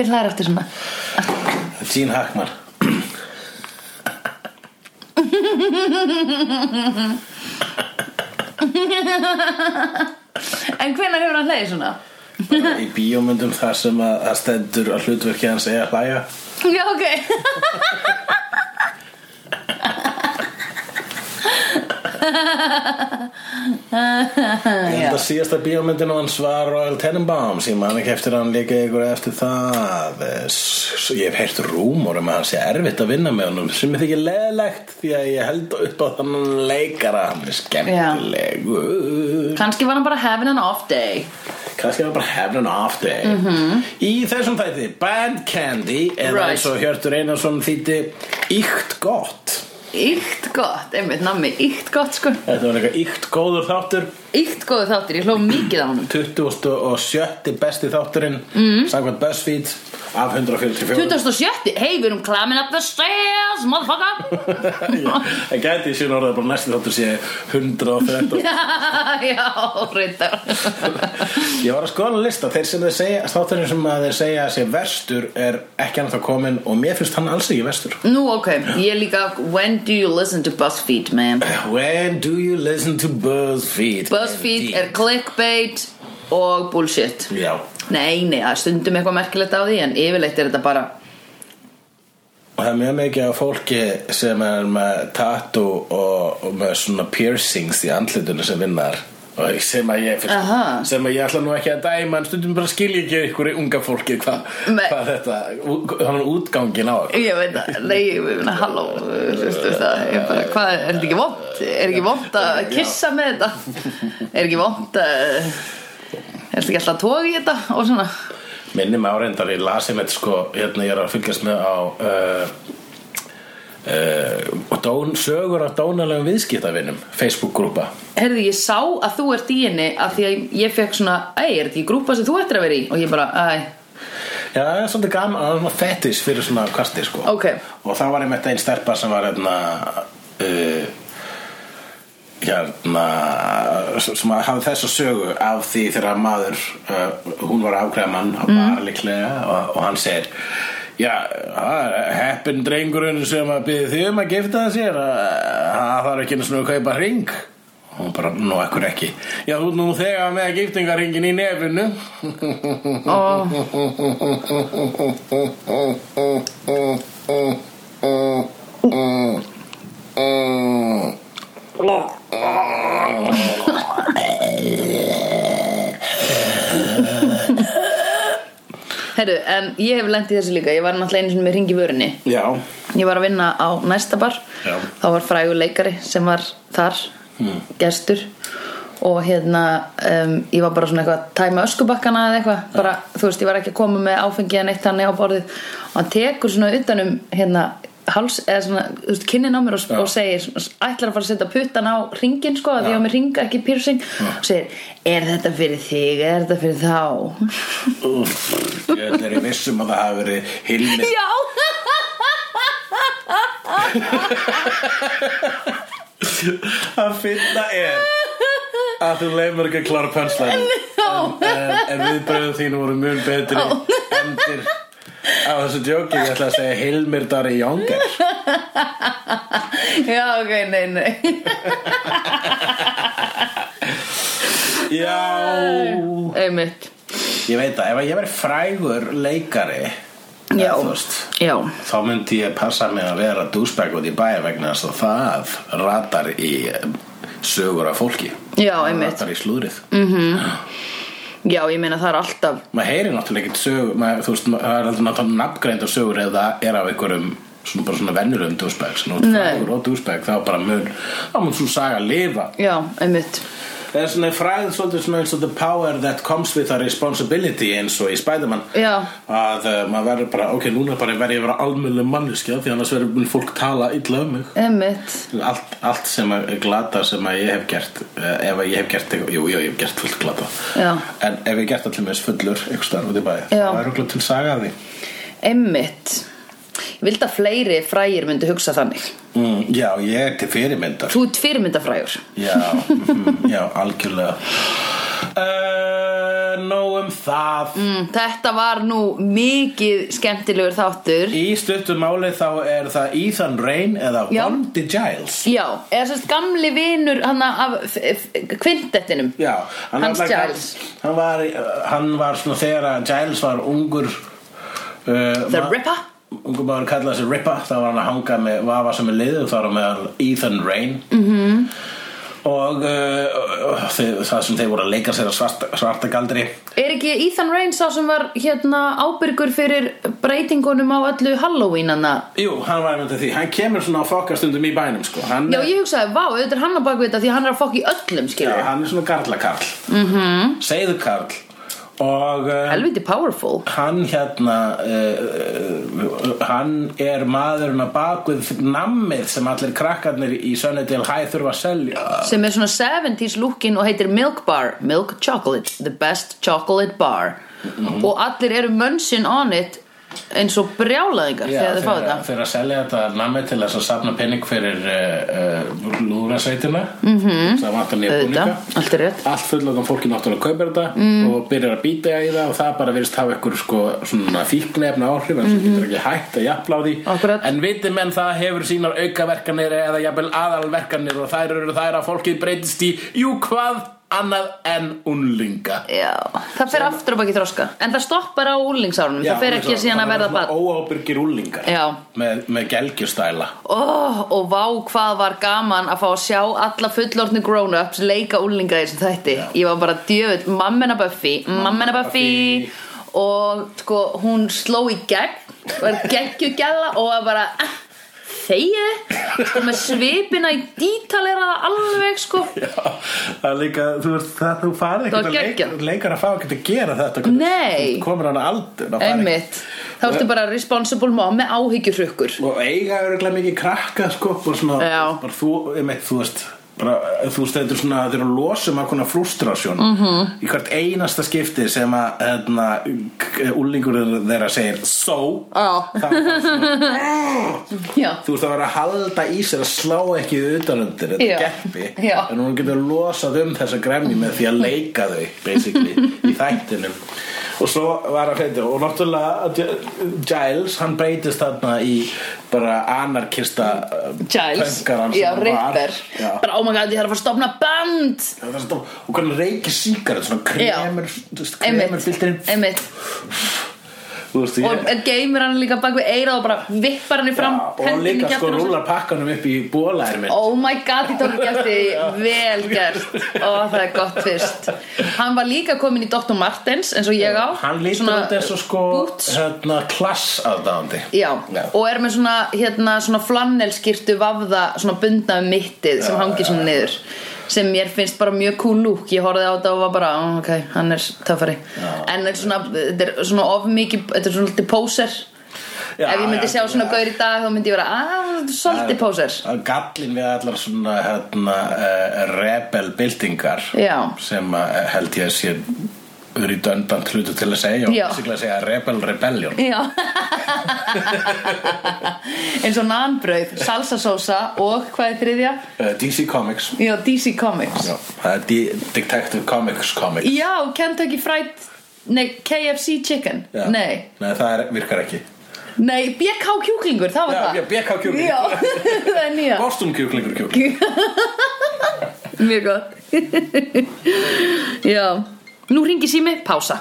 hver hlæðir eftir svona? Gene Hackman En hvenær hefur hann hlæðið svona? Bara í bíómyndum þar sem að, að stendur að hlutverki hans er að hlæja Já, ok Ég held að síðasta bíómyndin hans var Royal Tenenbaums Ég man ekki eftir hann líka ykkur eftir það Eh, s- Ég hef heyrt rúmur um að hann sé erfitt að vinna með honum sem er þykir leðlegt því að ég held upp á þannig leikara hann er skemmtilegur. Kannski var hann bara having an off day. Kannski var bara having an off day. Í þessum þætti Bad Candy eða. Right. eins og Hjörtur Einarsson þýtti Íkt gott Íkt gott, einmitt nammi, íkt gott sko. Þetta var eitthvað íkt góður þáttur. Íkt góðu þáttir, ég hló mikið á honum. 27. besti þátturinn Mhm. Samkvæmt BuzzFeed af 144 2007, hey, við erum climbing up the stairs, motherfucker. Það gæti síðan orðið að bara næsti þáttur sé 113 Já, reyndar. Ég var að skoða lista Þeir sem þeir segja, þátturinn sem að þeir segja að sé verstur er ekki annað þá komin og mér finnst hann alls ekki verstur. Nú, ok, ég líka When do you listen to BuzzFeed, man? When do you listen to BuzzFeed? BuzzFeed er clickbait og bullshit Já Nei, nei, það stundum eitthvað merkilegt á því En yfirleitt er þetta bara Og það er mjög mikið af fólki sem er með tattoo og, og með svona piercings í andlitinu sem vinnar sem að ég Aha. sem að ég ætla nú ekki að dæma en stundum bara skilja ekki ykkur unga fólki hvað hva þetta þannig útgangin á. Ég veit að, nei, ég meina, halló hvað, er þetta ekki vond? Er ekki vond að kissa með þetta? Er ekki vond að Er þetta ekki alltaf toga í þetta og svona minni með áreindar ég lasi með sko hérna ég er að fylgjast með á uh, uh, dón, sögur af dónalegum viðskiptavinnum Facebook-grúpa Herði, ég sá að þú ert í henni að því að ég fekk svona, æ, er þetta ekki grúpa sem þú ættir að vera í? Og ég bara, æ, Já, það er svolítið gaman, það er svona fettis fyrir svona kasti sko Ok. Og það var einmitt einn stelpa sem var hérna uh, Hérna sem að hafa þessa sögu af því þegar maður uh, hún var afgræða mann á bar líklega og, og hann segir Já, það er heppin drengurinn sem að byrði þig um að gifta sér að það þarf ekki einu svona að kaupa hring. Og bara, nú ekkur ekki? Já, þú ert nú þegar með giftingarringin í nefinu herru, en ég hef lent í þessu líka. Ég var náttúrulega einu sinni með ringi vörinni Já, Ég var að vinna á næsta bar. Já. Þá var frægur leikari sem var þar Gestur. Og hérna um, Ég var bara svona eitthvað að tæma öskubakkana eða eitthvað. Bara, Þú veist, ég var ekki að koma með áfengi en eitt hann á borðið. Og hann tekur svona utanum Hérna háls eða svona, þú veist, kynnin á mér og, og segir, ætlar að fara að setja puttan á ringin sko, því á mér ringa ekki piercing. Og segir, er þetta fyrir þig? Er þetta fyrir þá? Úff, ég er í vissum að það hafi verið Hilmi. Já. Að finna er að þú leifur ekki að klára pönslæðin en, en, en viðbröðu þínu voru mjög betri endir á þessu djóki ég ætla að segja Hilmir Dari Jónger já, ok, nei, nei. Já. Einmitt. Ég veit að ef ég verið frægur leikari Já. veist, já, þá myndi ég passa mig að vera dúsbæk út í bæja vegna þess að það ratar í sögur af fólki. Já, Það einmitt. ratar í slúðrið já, ég meina það er alltaf maður heyrir náttúrulega ekkert sögur maður, þú veist, það er alltaf náttúrulega nafngreind og sögur eða er af einhverjum svona bara svona venjulegum dúsbæk svona út Nei. frægur og dúsbæk þá bara mun þá mun svo saga lifa já, einmitt það er svona fræð svolítið svona eins og the power that comes with a responsibility eins og í Spiderman. Að uh, maður verður bara, ok, núna bara verður ég að vera almjölu manneskja því annars verður fólk tala illa um mig. Allt, allt sem er glata sem að ég hef gert uh, ef að ég hef gert jú, jú, ég hef gert fullt glata. Já. en ef ég gert allir með fullur eitthvað starf út í bæði, það er okkur til saga af því. Vildi að fleiri frægir myndi hugsa þannig mm, já, ég er til fyrirmyndar. Þú ert fyrirmyndafrægur. Já, mm, já, algjörlega. Uh, nóg um það. Mm, Þetta var nú mikið skemmtilegur þáttur. Í stuttum máli þá er það Ethan Rain eða Já. Bondi Giles Já, eða sérst gamli hann af kvintettinum Já, hann Hans var, Giles. hann var, hann var svona þegar að Giles var ungur uh, The Ripper Ungur maður kallaði sig Ripper þá var hann að hanga með vafa sem er liður þar á meðal Ethan Rain Mhm. -hmm. og uh, þið, það sem þeir voru að leika sér að svarta, svarta galdri Er ekki Ethan Rain sá sem var hérna ábyrgur fyrir breytingunum á öllu Halloween hana? Jú, hann var með því, hann kemur svona á fokkastundum í bænum sko. hann, Já, ég hugsaði, vá, auðvitað er hann á bakvið þetta því hann er að fokk í öllum, Já, skilur hann er svona garlakarl mm Mhm. -hmm. Segðu karl og uh, Helviti powerful. hann hérna uh, hann er maðurinn að bakvið nammið sem allir krakkarnir í Sunnydale High þurfa að selja. Sem er svona 70s lookin og heitir Milk Bar Milk Chocolate, the best chocolate bar. Mhm. og allir eru munching on it eins og brjálaðingar þegar þið fá þeir, þetta þeir að selja þetta nammið til þess að safna penning fyrir uh, uh, lúðrasveitina mm -hmm. það vantar nýja búninga Mhm. Allt er rétt allt fullokkan fólki náttúrulega kaupir þetta Mm. og byrjar að býta í það og það bara virðist hafa ykkur sko svona fíknefna áhrif en svo getur ekki hægt að jafla á því Mhm. Akkurat. en viti menn það hefur sínar aukaverkanir eða jafnvel aðalverkanir og þær eru þær að fólkið breytist í jú hvað annað en unlinga Já, það fer aftur á baki þroska. En það stoppar á úlingsárunum Það fer ekki síðan að verða bann óábyrgir unlingar Já. með, með gelgjustæla. Oh, Og vá hvað var gaman að fá að sjá alla fullorðnu grown-ups leika úlinga í þessum þætti. Ég var bara djöfull, mammina Buffy Mammina Buffy. Og sko, hún sló í gegn Var geggjugjalla og var bara Þegið Og með svipina í dítaleraða alveg sko. Já, það er líka, þú veist, það þú farið Það ekkert að leik, leikar að fá ekkert að gera þetta Nei. komur hann fara Einmitt. Þá ertu bara responsible mom með áhyggjurhrukkur ekki- og eiga örgulega mikið krakka sko, og svona, bara þú, einmitt, þú veist bara, þú veist, þetta er svona, þetta er að losa um ákveðna frústrasjón Mhm. -hmm. í hvert einasta skipti sem að hérna, úlingur þeirra segir so Já. þá er það svona Já þú veist að vera að halda í sér að slá ekki utanundir þetta Já. geppi Já. en hún getur losað um þessa gremmi með því að leika þau basically í þættinum og svo var að hreita og náttúrulega Gi- Giles hann breytist þarna í bara anarkista uh, Giles, já, hann Já. bara oh my god, ég þarf að stopna band. Er svo- og hvernig reykir síkaret svona Já. kremur þú veist, veist, og ég, geymir hann líka bak við eira og bara vippar hann í fram Já, og líka sko rúlar pakkanum upp í bólaðir oh my god, ég ekki eftir því. vel gert. Og það er gott fyrst. Hann var líka komin í Dr. Martens eins og ég á. Hann lítur út eins og sko hérna klass aðdáðandi Já, Já. og er með svona, hérna, svona flannelskirtu vafða, svona bundna um mittið sem hangir svona niður sem mér finnst bara mjög cool look. Ég horfði á þetta og var bara, "Ó, ok, hann er töffari. En þetta er svona, þetta er svona of mikið, þetta er svona lítið poser. Já, ef ég myndi já, sjá svona já. gaur í dag þá myndi ég vera, að, þetta er svolítið poser. Það er gallin við allar svona hérna, uh, rebel byltingar Já. sem uh, held ég að sé redundant hlutu til að segja og basically að segja rebel rebellion. Eins og nanbrauð, salsasósa og hvað er þriðja? uh, DC Comics. Já, DC Comics. Já, D Detective Comics Comics. Já, Kentucky Fried Nei, KFC Chicken. Nei, Nei, það er, virkar ekki. Nei, BK kjúklingur, það var Já, það. Já, BK kjúkling Já, það er nýja. Boston kjúklingur kjúkling Mjög gott. Já Nú ringi sími, pása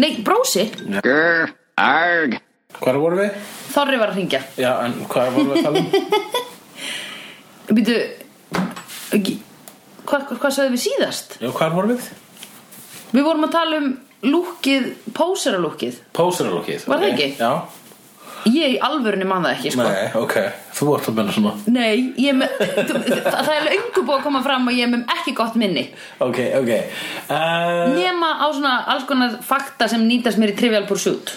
Nei, brósi Grr, arg. Hvar vorum við? Þorri var að ringja Já, en hvað vorum við að tala um? Býtu Hvað hva sagði við síðast? Já, hvar vorum við? Við vorum að tala um lúkið, póseralúkið Póseralókið Var það ekki? Já, Ég í alvörunni man það ekki, sko. Nei, ok. Þú vart að menna svona. Nei, ég með, það það er löngu búið að koma fram og ég með ekki gott minni. Ok, ok. Uh, Nema á svona alls konar fakta sem nýtast mér í Trivial Pursuit.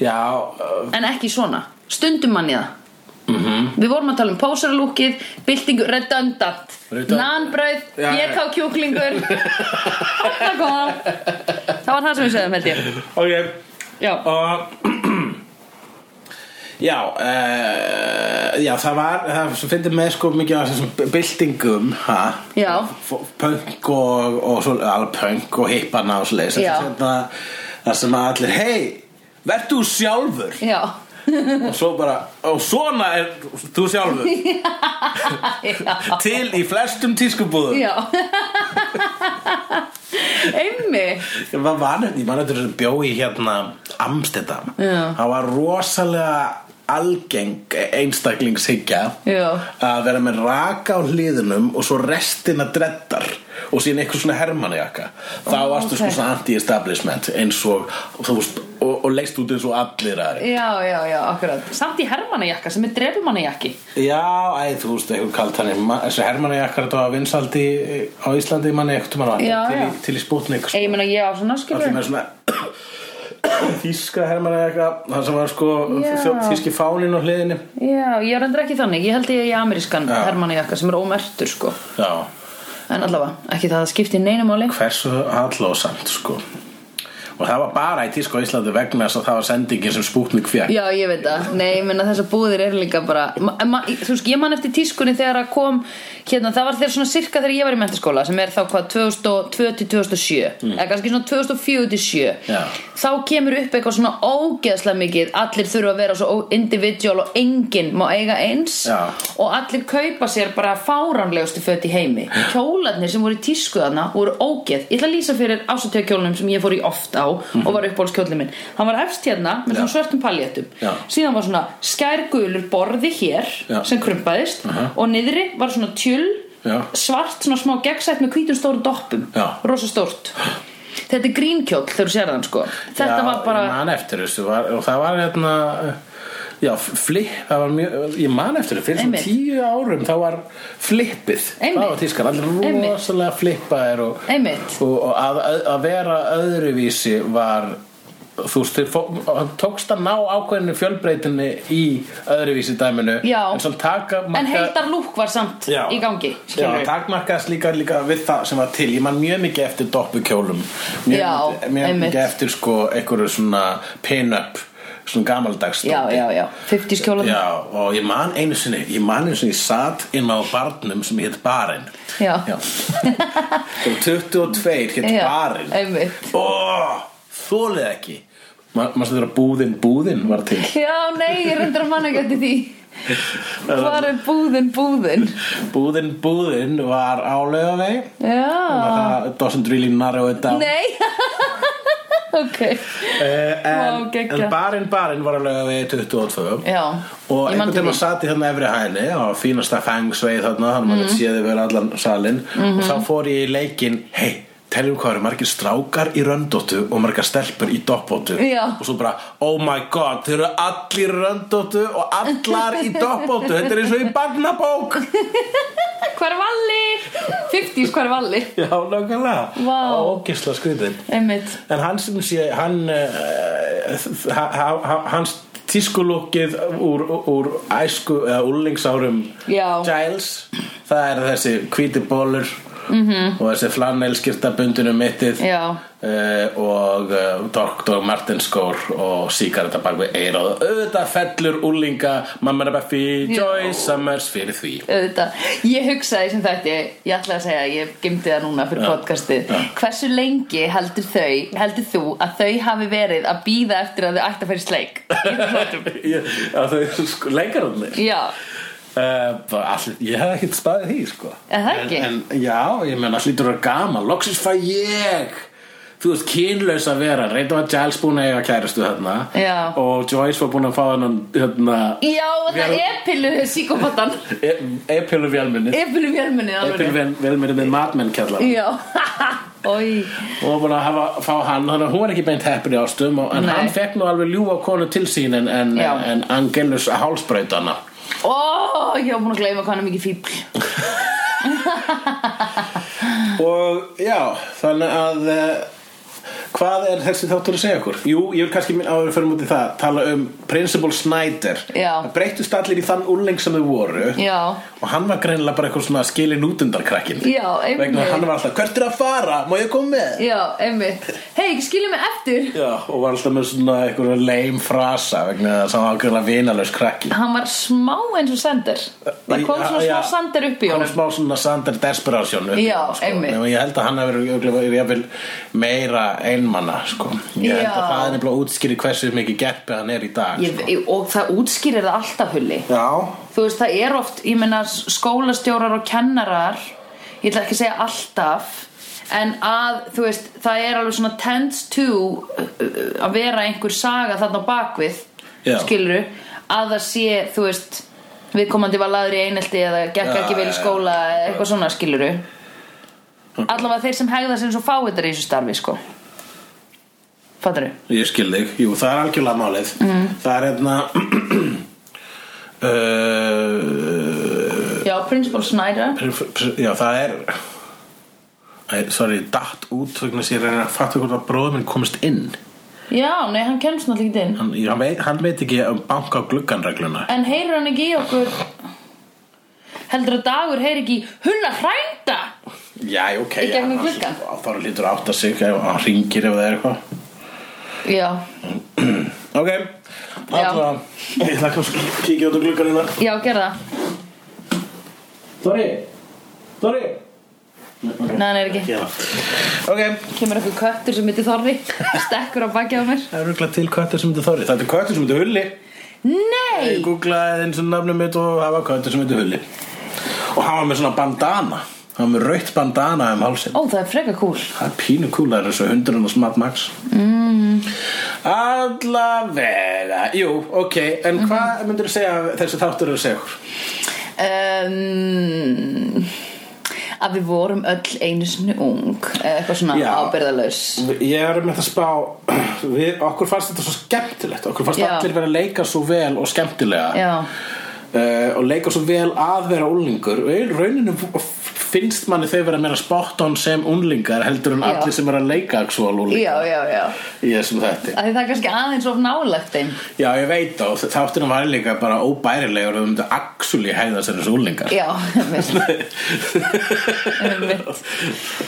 Já, uh, En ekki svona, stundum mann í það. Mhm. -hmm. Við vorum að tala um pósaralúkið Byltingu redundant. Já, já. BK kjúklingur. Það var það sem við segðum held ég. Ok. Já, Og Já, uh, já, það var, það finnir með sko mikið af þessum. F- Punk og, og svo, punk og hippana og leis. Já. Það sem að allir, hei, verð þú sjálfur? Já, og svo bara, og svona er þú sjálfur. já, Til í flestum tískubúðum. já Einmi Ég var vanið, ég man eftir þess að bjó í hérna Amsterdam Já. Það var rosalega algeng einstaklingshyggja að vera með raka á hliðunum og svo restina dreddar og síðan eitthvað svona hermannajakka þá Ó, varstu ok. sko svona anti-establishment eins og, veist, og, og leist út eins og allir aðri Já, já, já, akkurat. Samt í hermannajakka sem er drefumannajakki Já, æ, þú veist, eitthvað kalt hann þessi hermannajakkar þetta var vinsaldi á Íslandi manni eitthvað mann til, til í spútnik sko. Ég meina ég á svona skilur með svona þíska hermannajakka það sem var sko þíski fánin á hliðinni. Já, ég er endur ekki þannig. Ég held ég í amerískan Já. hermannajakka sem er ómertur sko. Já, En allavega, ekki það að skipti neinu máli. Hversu hallósamt sko og það var bara í tísku á Íslandi vegna þess að það var sendingin sem spútnik fjökk Já, ég veit það, nei, ég meina þessar búðir eru líka bara ma, ma, Þú veist, ég man eftir tískunni þegar að kom Hérna, það var þegar svona sirka þegar ég var í mentaskóla Sem er þá hvað, 2002 til 2007 Eða kannski svona 2004 til 7 Mm. Já. Þá kemur upp eitthvað svona ógeðslega mikið Allir þurfa að vera svo individual Og enginn má eiga eins. Já. Og allir kaupa sér bara fáranlegustu föt í heimi. Kjólarnir sem voru í tísku þarna voru ógeð. Ég ætla að lýsa fyrir oft á Og var uppbólskjólinn minn Hann var efst hérna með svona svörtum paljettum. Síðan var svona skærgulur borði hér Já. Sem krumpaðist Og niðri var svona tjöl Já. Svart svona smá gegnsætt með hvítum stóru doppum Já. Rosa stórt Þetta er grínkjóll þegar þú sér þann sko Þetta já, var bara eftir þessu var, og það var hérna já, flip, það var mjög ég man eftir þessu, fyrir svona tíu árum þá var flippið Einmitt. það var tískar, allir rosalega flippaðir og, og, og að, að vera öðruvísi var þú veist, hann tókst að ná ákveðinu fjölbreytinni í öðruvísi dæminu Já. en svo taka En heildar lúk var samt Já. í gangi Já, skilurðu. takmarkaðast líka, líka við það sem var til Ég man mjög mikið eftir doppukjólum Mjög, Já, mjög mikið eftir sko einhverju svona pin-up Svona gamaldags Já, já, já, 50 skjólan Já, og ég man einu sinni Ég man einu sinni, ég satt inn á barnum sem hétt Barinn. Já. já. Og 22 hétt Barinn. einmitt. Ó, þólið ekki. Maður þetta vera búðin, búðin var til? Já, nei, ég reyndir að manna ekki eftir því. Hvað er búðin, búðin? Búðin, búðin var á laugavegi. Já. Það doesn't really narrow it down Nei Ok Uh, en, Vá, geggjað. en barinn barinn var alveg við 22 Já, og ég man einhvern tíma satt í þarna efri hæðinni og fínasta fengsveið þarna þannig að maður Mhm. mm. séði verið allan salin og þá fór ég í leikinn hei, teljum hvað eru margir strákar í röndóttu og margar stelpur í doppóttu og svo bara, oh my god þeir eru allir í röndóttu og allar í doppóttu, þetta er eins og í barnabók Hvar er Valli? 50s, hvar er Valli? já, nákvæmlega Vá. ógisla skriðin En hann sem sé, hann uh, ha, ha, ha, hans tískulúkið úr, úr æsku eða úlingsárum Já. Giles, það er þessi hvíti bólur -hmm. og þessi flannelskirta bundinu mittið uh, og uh, Dr. Martin skór og síkaretta bak við eirað auðvitað fellur úlinga Mamma Rebeffi, Já. Joy Summers fyrir því Auðvitað. Ég hugsaði sem þetta ég ætla að segja, ég gemdi það núna fyrir podcastið hversu lengi heldur þau heldur þú að þau hafi verið að býða eftir að þau ætti að í sleik Í þessum? Ég- þau eru sko leikararnir já, Uh, bara allir, ég hef ekkert staðið því sko. En, en, Já, ég menn allir að gaman. Loksins fæ ég Þú veist, kynlaus að vera. Reynda var Giles búin að eiga kæristu þarna. Já. Og Joyce var búin að fá hennan hérna, já það Vel- er pillu síkopatan Epilu vélminni Epilu vélminni Epilu vélminni með matmenn kjallar Og búin að hafa, fá hann að hún er ekki beint heppin í ástum. En Nei. hann fekk nú alveg ljúfa konu til sín En, en, en Angelus hálsbrautana ó, ég var búin að gleyma hvað hann er mikið fíbl Og já, þannig að uh, Hvað er þessi þáttur að segja okkur? Jú, ég vil kannski minn áður fyrir út í það tala um Principal Snyder Já. Það breyttust allir í þann úrling sem þau voru Já. og hann var greinilega bara eitthvað svona skilin útundarkrakkin vegna hann var alltaf, hvert er að fara? Má ég koma með? Já, einmitt Hei, skiljum mig eftir Já, og var alltaf með svona eitthvað leim frasa vegna þess að hann var greinilega vinalaus krakki Hann var smá eins og Sander Það kom svona smá Sander upp í honum smá svona Sander desperation upp í honum, sko. Nema ég held að hann hefur örugglega jafnvel meira einmanna sko. ég held að það er nefnilega útskýri hversu mikið gerpi hann er í dag ég, sko. Og það útskýrir það alltaf hulli. Já, Þú veist, það er oft, ég meina skólastjórar og kennarar Ég ætla ekki að segja alltaf En að, þú veist, það er alveg svona tends to uh, að vera einhver saga þarna bakvið Já. skiluru, að það sé, þú veist viðkomandi var laður í einelti eða gekk Já, ekki vel í skóla eitthvað svona skiluru allavega þeir sem hegða sér svo fáiðar í þessu starfi sko fattar þú? ég skil þig, jú það er algjörlega málið. Mm. það er hérna uh, Já, Principal Snyder. Já, það er Æ, sorry, datt út þess að ég reyna að fatta hvort að bróður minn komist inn. Já, nei, hann kemst náttúrulega ekki inn. Hann, hann, veit, hann veit ekki um banka á glugganregluna En heyrir hann ekki í okkur? Heldur að dagur heyri ekki Hulla hrænda? Já, ok já, hann- Þá lítur að átta sig ef hann ringir ef það er eitthvað Já, Ok, alltaf Ég ætla að kíkja út á gluggan hérna. Já, gerða Sorry, sorry Nei, hann er ekki. Ok, Kemur eitthvað köttur sem heitir Þorri. Stekkur á baki á mér. Það eru örugglega til köttur sem heitir Þorri. Það er köttur sem heitir Hulli. Nei! Ég googlaði eins og nafnum mitt og það var köttur sem heitir Hulli. Og hann var með svona bandana Hann var með rautt bandana um hálsinn? Ó, það er freka kúl Það er pínu kúl, það er eins og hundurinn og Smart Max. Mm. Allavega. Jú, ok, en hvað myndir þú segja þessi þáttur eru okkur? um, Að við vorum öll einu sinni ung Eitthvað svona Já. ábyrðalaus Ég er með það að spá við, Okkur fannst þetta svo skemmtilegt. Okkur fannst Já. allir vera að leika svo vel og skemmtilega. Já, uh, og leika svo vel að vera úlingur og rauninu finnst manni þau vera meira spot on sem úlingar heldur en Já. allir sem er að leika actual úlingar já, já, í þessum þætti. Því það er kannski aðeins of nálægt þeim. Já, ég veit og þáttina var líka bara óbærilegur um þetta actually hæða sér þessu úlingar Já,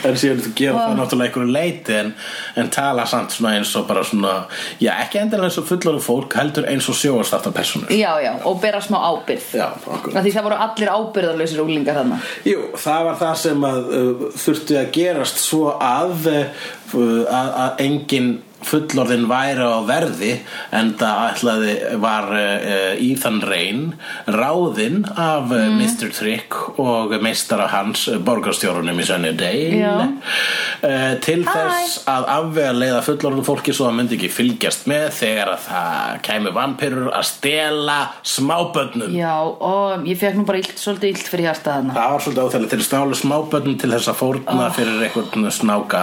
en síðan þú gera það náttúrulega einhverju leiti en, en tala samt eins og bara svona já, ekki endilega eins og fullorðu fólk heldur eins og sjóastafta personur Já, já, og bera smá ábyrð Já, Því það voru allir ábyrðarlausir úlingar þarna. Jú, það var það sem að uh, þurfti að gerast svo að uh, að, að engin fullorðin væri á verði en það ætlaði var uh, Ethan Rain ráðinn af uh, Mr. Trick og meistara hans uh, borgarstjórunum í Sunnydale Já. uh, til Hæ. þess að afvega leiða fullorðin fólki svo að myndi ekki fylgjast með þegar að það kæmi vampirur að stela smábönnum Já, og ég fekk nú bara illt, svolítið illt fyrir hjarta þarna Það var svolítið óþægilegt til stálu smábönnum til þess að fórna fyrir einhvern snáka,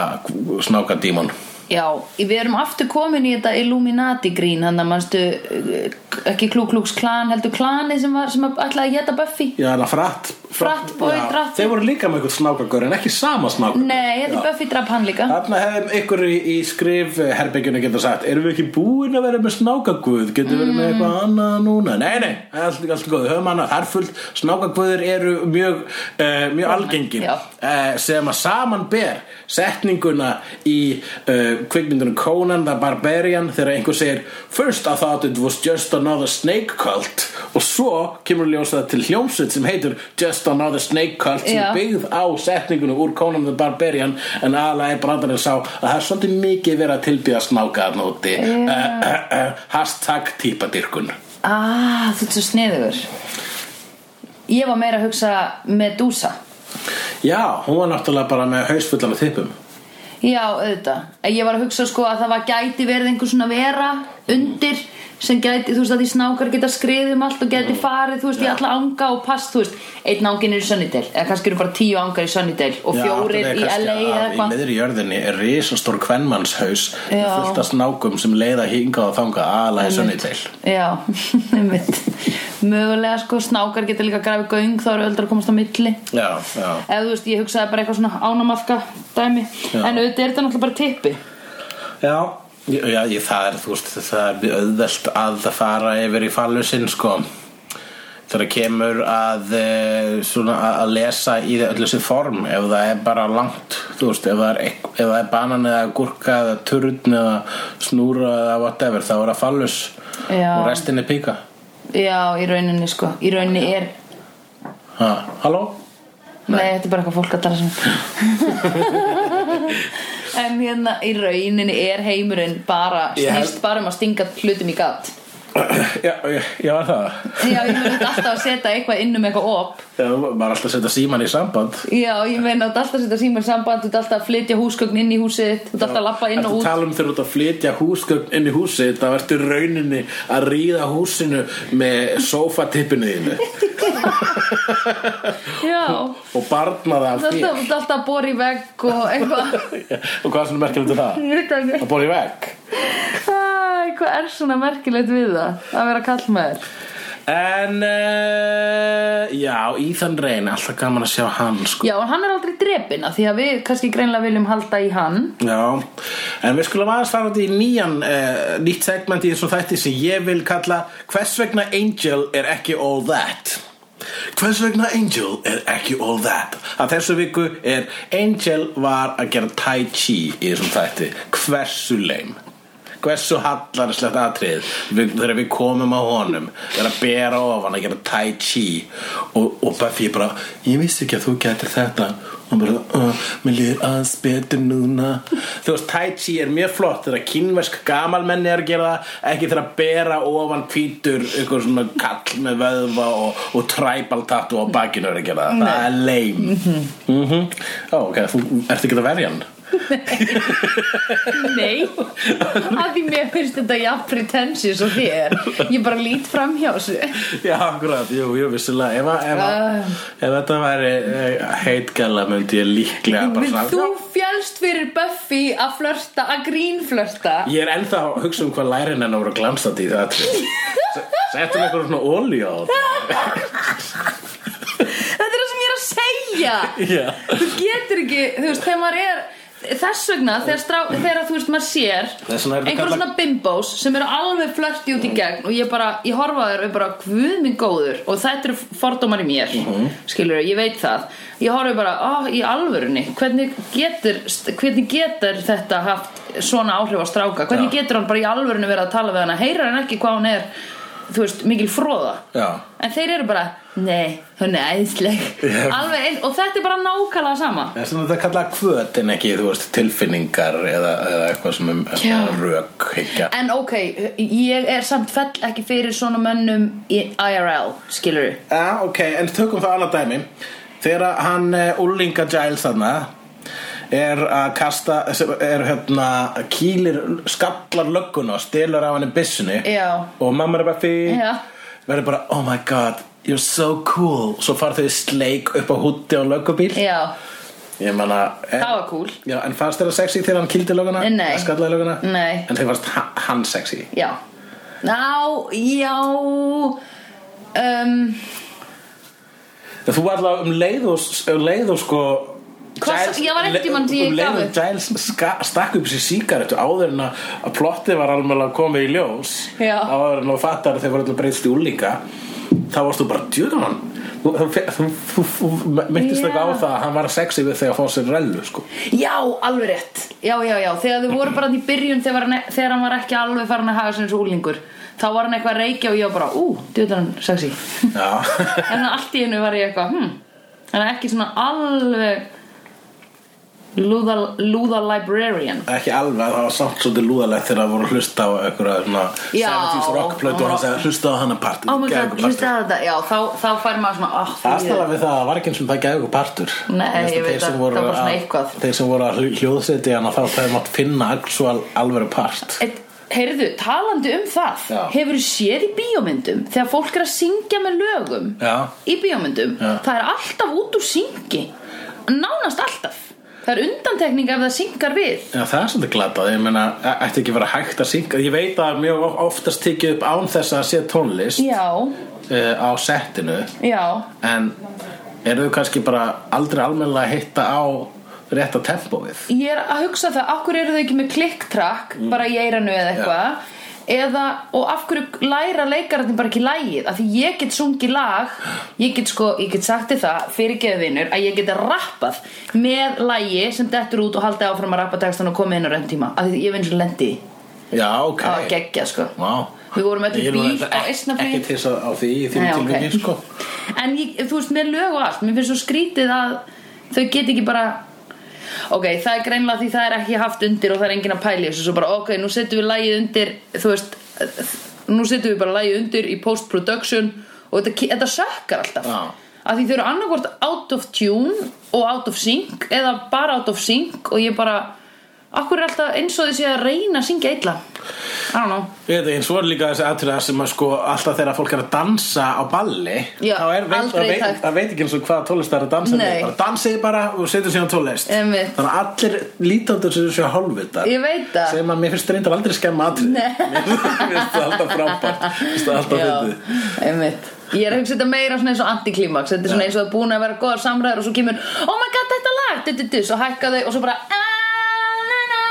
snáka dímon. Já, við erum aftur komin í þetta Illuminati grín Þannig að manstu uh, ekki klúklúks klan heldur klani sem, var, sem að geta Buffy? Já, það fratt. Fratt. Já, dratt. Þeir voru líka með einhvern snákagör en ekki sama snákagör. Nei, þetta er Buffy draf hann líka. Þarna hefðum ykkur í, í skrif herbyggjunni geta sagt Erum við ekki búin að vera með snákaguð Getur við verið með eitthvað annað núna? Nei, nei, allt, allt góð, höfum annað. Það er fullt, snákaguðir eru mjög uh, mjög algengir Já. uh, sem að saman ber setninguna í uh, kvikmyndunum Conan the Barbarian þegar einhver segir First I thought it was just another snake cult. Og svo kemur ljósað til hljómsveit sem heitir Just another snake cult sem Já. byggð á setningunum úr Conan the Barbarian en er brandarinn sá að það er svolítið mikið verið að tilbyða snáka að nóti uh, uh, uh, hashtag típadirkun Ah, þú ert svo sniður Ég var meira að hugsa Medusa. Já, hún var náttúrulega bara með hausfullan af þippum Já, auðvitað. Ég var að hugsa sko að það var gæti verið einhver svona vera undir sem gæti, þú veist að því snákar geta skriðið um allt og gæti farið, þú veist, í alla anga og pass, þú veist, einn ángin er í Sunnydale eða kannski eru bara tíu ángar í Sunnydale og fjórir í LA eða að Í eitthvað. miðri jörðinni er risastór kvennmannshaus fullt af snákum sem leiða hingað og þangað aðalega í Sunnydale. Já, einmitt. Mögulega sko, snákar geta líka grafið göng þá eru öldra að komast á milli. Já, já. Eða þú veist, ég hugsaði bara eitthvað svona ánamafka dæmi. Já. en auðvitað er þetta náttúrulega bara tippi. Já, já, ég, það er, þú veist, það er auðvelt að það fara yfir í fallusinn, sko. Þegar kemur að, eh, svona, að- lesa í öllu sér form, ef það er bara langt, þú veist, ef það er, ef það er banan eða gúrka eða turn eða snúra eða whatever, þá er það fallus Já. og restin er píka. Já, í rauninni sko Í rauninni er Ha, halló? Nei, þetta er bara eitthvað fólk að tala sem En hérna í rauninni er heimurinn bara snýst bara um að stinga hlutum í gatt Já, já, já, er það. Já, ég þetta alltaf að setja eitthvað inn um eitthvað op. Já, maður alltaf setja síman í samband. Já, ég meina alltaf að setja símar samband Þú ert alltaf að flytja húsgögn inn í húsið Þú ert alltaf að lappa inn og út. tala um þegar þú ert að flytja húsgögn inn í húsi þá ertu rauninni að ríða húsinu með sofatippinu þínu. Já, og barna það þú ert alltaf að bora í vegg og eitthvað. Og hvað er svona merkilegt við það? Ég það að bóra í vegg? Hvað er svona merkilegt við það að vera kallmaður en uh, já, Ethan Rain alltaf gaman að sjá hann sko Já, hann er aldrei drepin af Því að við kannski greinlega viljum halda í hann Já, en við skulum aðeins fara út í nýjan, uh, nýtt segment í þessum þætti sem ég vil kalla Hvers vegna Angel er ekki all that? Hvers vegna Angel er ekki all that? Að þessu viku er Angel var að gera Tai Chi í þessum þætti Hversu leim? Hversu hallarslegt atrið við, þegar við komum á honum er að bera ofan að gera Tai Chi og, og Buffy bara ég vissi ekki að þú getur þetta. Og bara, uh, mér líður aðeins betur núna. Þú veist, Tai Chi er mjög flott þegar kínversk gamalmenni er að gera það ekki þegar að bera ofan hvítur eitthvað svona kall með vöðva og, og tribal tattoo á bakinu er að gera það, það er leim mm -hmm. Ó, ok, þú ert ekki að verja hann Nei. Að því mér finnst þetta jafn pretentious og þér. Ég bara lít fram hjá þessu. Já, akkurat, jú, jú, vissulega. Ef, að- ef, uh. ef þetta væri uh, heitgala myndi ég líklega bara svona Þú fjálst fyrir Buffy að flörta, að grínflörta Ég er ennþá að hugsa um hvað lærin hennar voru glansandi í það Settum eitthvað svona olíu á það. Þetta er það sem ég er að segja. Já. Þú getur ekki, þú veist, þegar maður er Þess vegna, þegar, strá, þegar þú veist maður sér Þess vegna er þetta einhver kallað- svona bimbós sem eru alveg flörti út í gegn og ég bara, ég horfa þér og ég bara, guð minn góður og þetta eru fordómar í mér mm Mhm. skilur ég veit það ég horfa bara, á, í alvörunni hvernig getur, hvernig getur þetta haft svona áhrif á stráka hvernig Já. getur hann bara í alvörunni verið að tala við hana heyrar hann ekki hvað hún er þú veist, mikil fróða Já. en þeir eru bara, nei, hún er æðisleg Já. alveg eins, og þetta er bara nákvæmlega sama Þess vegna þetta kallað kvöt en ekki, þú veist, tilfinningar eða, eða eitthvað sem um Já. rök higgja En ok, ég er samt fell ekki fyrir svona mönnum í IRL, skilur Já, ok, en tökum það annað dæmi Þegar hann uh, Ullinga Giles þarna er að kasta er hérna kýlir skallar lögguna og stelur af henni byssunni Já. og mamma er bara fyrir verður bara, oh my god, you're so cool. Svo fara þau sleik upp á hútti á löggubíl. Já, ég manna en, það var cool. Já, en fannst þér sexy þegar hann kýldi lögguna Nei. skallaði lögguna Nei. en þeir fannst ha- hann sexy? Já. Ná, já um, En þú var alltaf um leið og, um leið og sko Hvað- ég var einhvern tímann því ég um leið gaf og upp. Giles ska- stakk upp sér sígarettu áður en að að plottið var alveg komið í ljós Já. áður en að fattar að þeir voru alltaf breytst í úlinga þá varst þú bara djöðan. Hann þú, þú, þú, þú, myndist Já. ekki á það að hann var sexy við þegar fá sér rellu sko. Já, alveg rétt. Já, já, já, þegar þau voru bara í byrjun þegar, hann- þegar hann var ekki alveg farin að hafa þessu úlingur þá var hann eitthvað að reykja og ég var bara ú, djöðan hann sexy en allt í hennu var ég eitthvað hm, en ekki svona alveg lúða, lúða librarian ekki alveg, það var samt svolítið lúðalegt þegar það voru að hlusta á einhverja svona Já. 70s rockplötu og hann segði hlusta á hana part oh my god, hlusta á þetta já, þá, þá fær maður svona oh, Aðstæða við það að var ekki eins og það gæði ykkur partur Nei, veit þeir sem að voru það að- eitthvað. Þeir sem voru að hljóðseti hana þá þeir mátt finna actual alvöru part Et, heyrðu, talandi um það Já. hefur séð í bíómyndum þegar fólk er að syngja með lögum Já. í bíómyndum, Já. það er alltaf út úr syngi nánast alltaf það er undantekning ef það syngar við. Já, það er svolítið glatað, ég meina, e- ætti ekki vera hægt að synga Ég veit að mjög of- oftast tekið upp án þess að sé tónlist já, uh, á settinu. Já. En eru þau kannski bara aldrei almennilega að hitta á rétt á tempóið? Ég er að hugsa það, hverju eru þau ekki með klikktrack Mm. bara í eiranu eða eitthvað eða, og af hverju læra leikararnir bara ekki lægið, af því ég get sungið lag, ég get sko, ég get sagt þér það fyrir geðvinur, að ég get rappað með lægi sem dettur út og haldið áfram að rappa textan og komið inn á raun tíma, af því ég vinn svo lendi Já, ok. Það var geggjað sko. Vá. Við vorum öll í bíl á Eistnaflugi. Ekki til þess að á því í því tilviki sko. En ég, þú veist, með lög og allt Mér finnst svo skrítið að þau get ekki bara Ok, það er greinlega því það er ekki haft undir og það er enginn að pæli þessu Svo bara, ok, nú setjum við lagið undir Þú veist, nú setjum við bara lagið undir í post-production Og þetta, þetta sökkar alltaf Já. Að því þau eru annarkvort out of tune og out of sync Eða bara out of sync Og ég bara Akkur er alltaf eins og þessi að reyna að syngja illa I don't know Ég veit svo er líka þessi atriða sem að sko alltaf þegar fólk er að dansa á balli Já, þá er, veit, aldrei veit, takt. það veit ekki eins og hvað tónlist það er að dansa Nei. með bara dansið bara og setjum síðan tónlist Einmitt. þannig að allir líta út þessu hálfvitar Ég veit það. sem að mér finnst reyndar aldrei skemma atrið Nei. mér finnst það alltaf frábært mér finnst það alltaf Já, fyndið einmitt Ég er að hugsa þetta meira svona eins og antiklimaks Þetta er svona eins og það er búin að vera góðar samræður og svo kemur Oh my god, þetta lag, du, du, svo hækka þau og svo bara "Ah, na, na."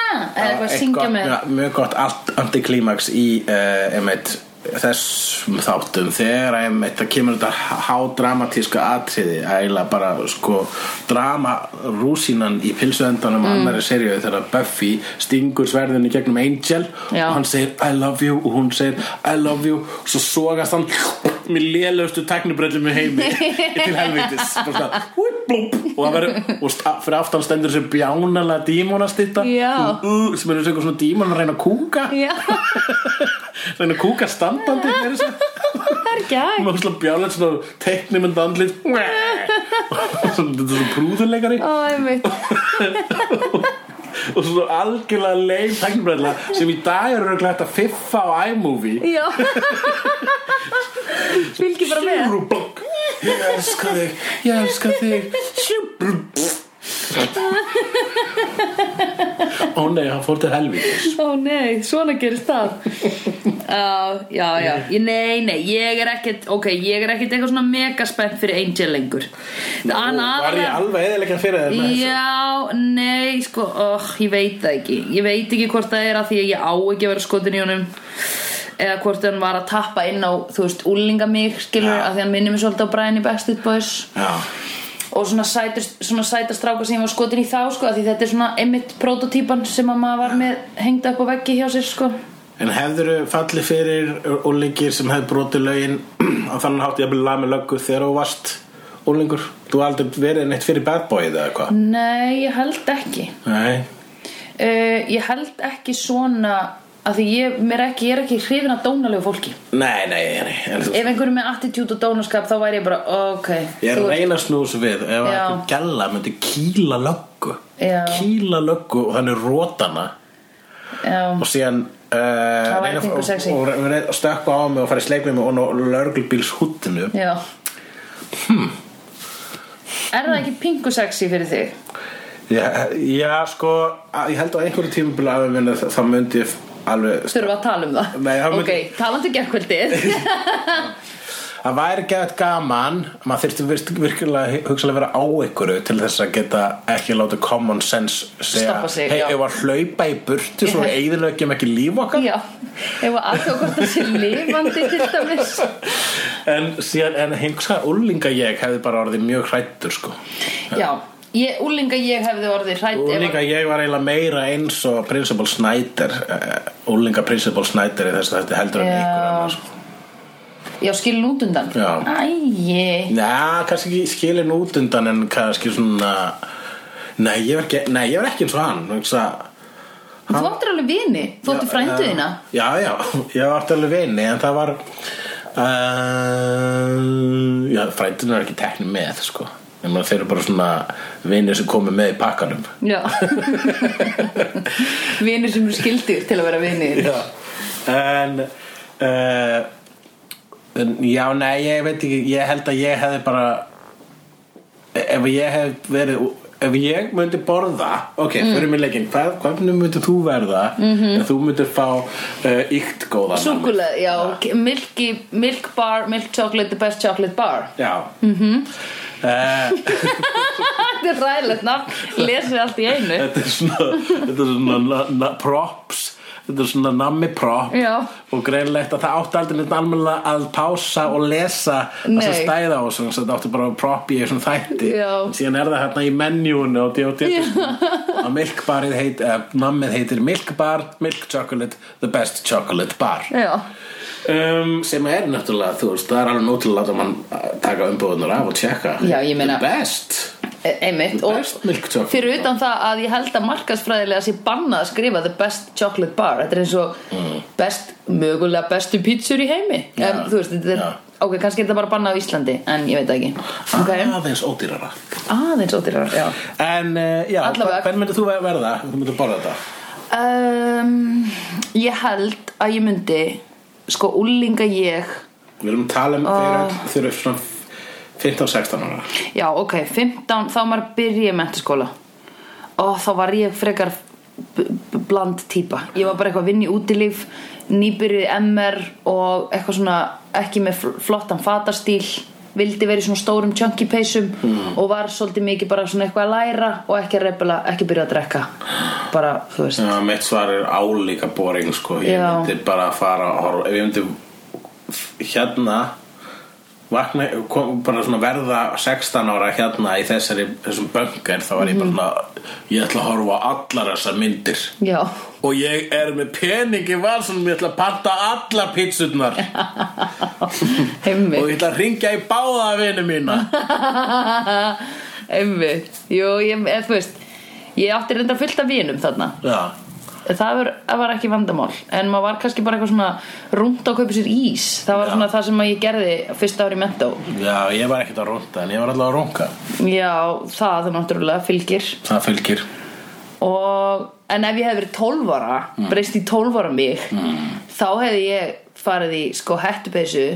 Eða eitthvað að syngja með mjög gott antiklímaks í uh, einmitt, þessum þáttum þegar einmitt, það kemur þetta hádramatíska atriði eiginlega bara sko drama rúsínan í pilsuendanum mm. annari seríu þegar Buffy stingur sverðinu gegnum Angel Já. og hann segir I love you og hún segir I love you og svo sogast hann með lélustu teknibröllum í heimi til helvitis svona, húi, blúb, og, það verður, og fyrir aftan stendur þessi bjánalega dímonastitta uh, sem er svona dímon að reyna að kúka. Reyna að kúka standandi það er hægt með svona bjálegt svona teiknimund andlit. Er svona prúðuleikari. Einmitt og svona algjörlega leið teknibrella sem í dag eru hægt að fiffa á iMovie. Já. Fylgi bara með. Ég elska þig, ég elska þig. Sjúrubokk Ó nei, hann fór til helvítis. Ó nei, svona gerist það. Já, já, já. Ég, Nei, nei, ég er ekkert Ok, ég er ekkert eitthvað svona mega spennt fyrir Angel lengur. Hann Var ég alveg eðilega fyrir þér með þessu? Já, nei, sko, oh, ég veit það ekki. Ég veit ekki hvort það er að því að ég á ekki að vera skotin í honum Eða hvort hann var að tappa inn á, þú veist, úlinga mig, skilur Já. Að því hann minnir mig svolítið á Brian í Backstreet Boys. Já, Og svona sæta stráka sem ég var skotin í þá, sko Því þetta er svona einmitt prototýpan sem að maður var með hengda upp á veggi hjá sér, sko En hefðuru fallið fyrir úlingir sem hefði brotið lögin á þannig hátt ég að lag með löggu þegar þú varst úlingur? Þú aldrei verið neitt fyrir bad boyið eða eitthvað? Nei, ég held ekki Nei, uh, Ég held ekki svona að því ég, er ekki, ég er ekki hrifin að dónalegu fólki nei, nei, nei. Þú- Ef einhverju með attitude og dónaskap þá væri ég bara, ok Ég er reyna að snúsa við ef Já. einhver gælla myndi kýla löggu Já. kýla löggu og þannig rótana Já, og síðan uh, reyna- og, og, og stökkva á mig og fara í sleik með mig og lörglbíls húttinu já Hmm. Er það ekki pingu sexy fyrir þig? já, já, sko ég held á einhverju tímabili að það myndi alveg Þurfum að tala um það? Nei, það myndi- Ok, talandi gerkvöldið Það væri gett gaman maður virst- virkilega hugsalega vera á ykkur til þess að geta ekki láta common sense segja hei, já. ef að hlaupa í burtu svo Já. eigðilegjum ekki líf okkar Já, ef að aðtöða hvort það sé lifandi til dæmis en en hinska úlinga ég hefði bara orðið mjög hrættur sko Já, ég, úlinga ég hefði orðið hrætt úlinga ég var eiginlega meira eins og Principal Snyder úlinga Principal Snyder í þess að þetta heldur en Já. ykkur annars. Já, skilin út undan. Já. Æi. Næ, kannski ekki skilin út undan en kannski svona Nei, ég var ekki, nei, ég var ekki eins og hann Þú áttir alveg vini, þú áttir frændu þína. Já, já, ég átti alveg vini en það var uh, Já, frændin er ekki tekni með sko Meina, þeir eru bara svona vinir sem komu með í pakkanum. Já. Vinir sem eru skildir til að vera vinir. Já. En uh, en, Já, nei, ég veit ekki Ég held að ég hefði bara Ef ég hef verið Ef ég myndi borða Ok, mm. fyrir mig leikinn Hvað, Hvernig myndi þú verða mm -hmm. Ef þú myndir fá uh, Íkt góða Súkulega, já, milk bar, milk chocolate, the best chocolate bar. Já. Mm -hmm. Þetta er ræðilegt nafn. Lesið allt í einu. Þetta er svona, þetta er svona na, na, props. Þetta er svona nammi prop. Já. Og greinlegt að það átti aldrei almennilega að pása og lesa sem Nei. stæða á svo þetta átti bara að prop í þessum þætti. Já. Síðan er það hérna í menjúinu og D.O.D. að milkbarið heit, eða nammið heitir Milk Bar, Milk Chocolate, The Best Chocolate Bar. Já, um, sem er náttúrulega, þú veist, það er alveg nótilega að mann uh, taka umbúðunar af og tjekka Já, ég meina- The Best. E- einmitt og Best milk chocolate fyrir utan það að ég held að markasfræðilega sé bannað að skrifa the best chocolate bar. Þetta er eins og Mm. best, mögulega bestu pítsur í heimi. Já. en, þú veist, þetta er, Já. ok, kannski er þetta bara bannað á Íslandi en ég veit ekki. Ok, Aðeins ódýrara. Aðeins ódýrar, já. En uh, já, hvern myndir þú verða? Þú myndir borða þetta? Um, ég held að ég myndi sko úlinga ég. Við erum að tala um þeir Þeir eru svona 15-16 ára. Já, ok, 15 þá maður byrja í mentaskóla og þá var ég frekar bland típa. Ég var bara eitthvað að vinna í útilíf nýbyrjuð í MR og eitthvað svona ekki með fl- flottan fatastíl vildi verið svona stórum chunky peysum og var svolítið mikið bara svona eitthvað að læra og ekki að reyfla, ekki byrja að drekka. Bara, þú veist. Já, mitt svar er álíka boring sko. Ég Já. myndi bara fara að horfa Ef ég myndi hérna vakna, kom, bara svona verða 16 ára hérna í þessari þessum böngar þá var ég bara svona ég ætla að horfa á allar þessar myndir. Já, og ég er með pening í valsunum ég ætla að panta allar pizzurnar. Og ég ætla að ringja í báða vinu mína. Einmitt, jú, ég, eða, þú veist Ég átti reynda fullt af vinum þarna. Já, Það var, það var ekki vandamál. En maður var kannski bara eitthvað svona Rúnt á að kaupa sér ís. Það var Já. svona það sem ég gerði fyrsta ári í mentó. Já, ég var ekkert að rúnta en ég var alltaf að rúnka Já, það er náttúrulega fylgir. Það fylgir og, En ef ég hefði verið 12 ára Breyst í 12 ára mig Þá hefði ég farið í sko hettupeysu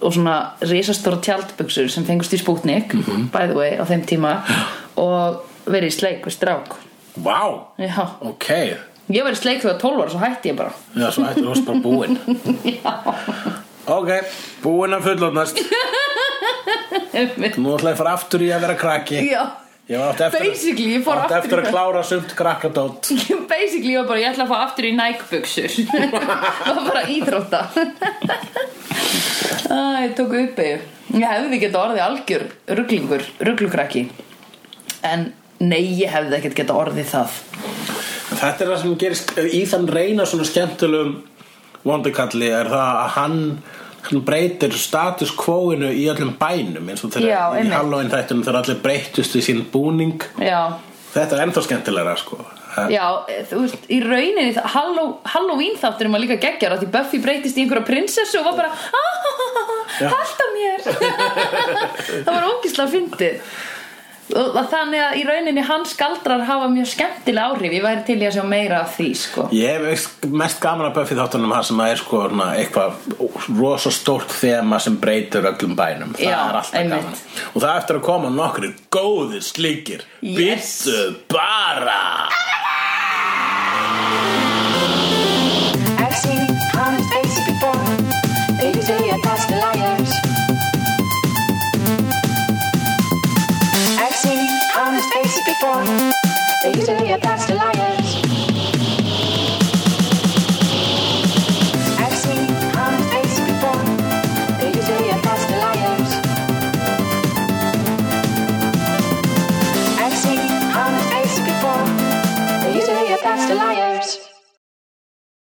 Og svona risastóra tjaldbuxur Sem fengust í spútnik By the way, á þeim tíma Og verið í sleik við strák. Vá, Já. Ok. Ég í sleik þegar 12 ára, svo hætti ég bara. Já, svo hættur þú bara búinn. Ok, búinn að fullotnast Nú ætla ég að fara aftur í að vera krakki. Já Ég var átti eftir, Basically, ég fór átti aftur eftir að klára sumt krakkadót Basically, ég var bara, ég ætla að fá aftur í Nike-buxur Það var bara íþrótta. Æ, ég tók upp Ég hefði getað orðið algjör rugglingur, rugglukrakki En nei, ég hefði ekkert getað orðið það. Þetta er það sem gerist í þann reyna svona skemmtilegum vondikalli er það að hann, hann breytir status quo-inu í öllum bænum eins og þegar í. Halloween þættunum þegar allir breytust í sín búning. Já, Þetta er ennþá skemmtilegra sko. Já, þú veist, í rauninni Halloween þátturum var líka geggjar Því Buffy breytist í einhverja prinsessu og var bara Já. Halda mér. Það var ógislega fyndið. og þannig að í rauninni hans galdrar hafa mjög skemmtilega áhrif. Ég væri til í að sjá meira af því sko. Ég hef mest gaman að Buffy þáttunum hann sem er sko svona eitthvað rosa stórt þema sem breytir öllum bænum. Það Já, er alltaf einmitt. gaman. Og það eftir að koma nokkri góðir slíkir. Yes. Bittu bara Are you doing your best to life?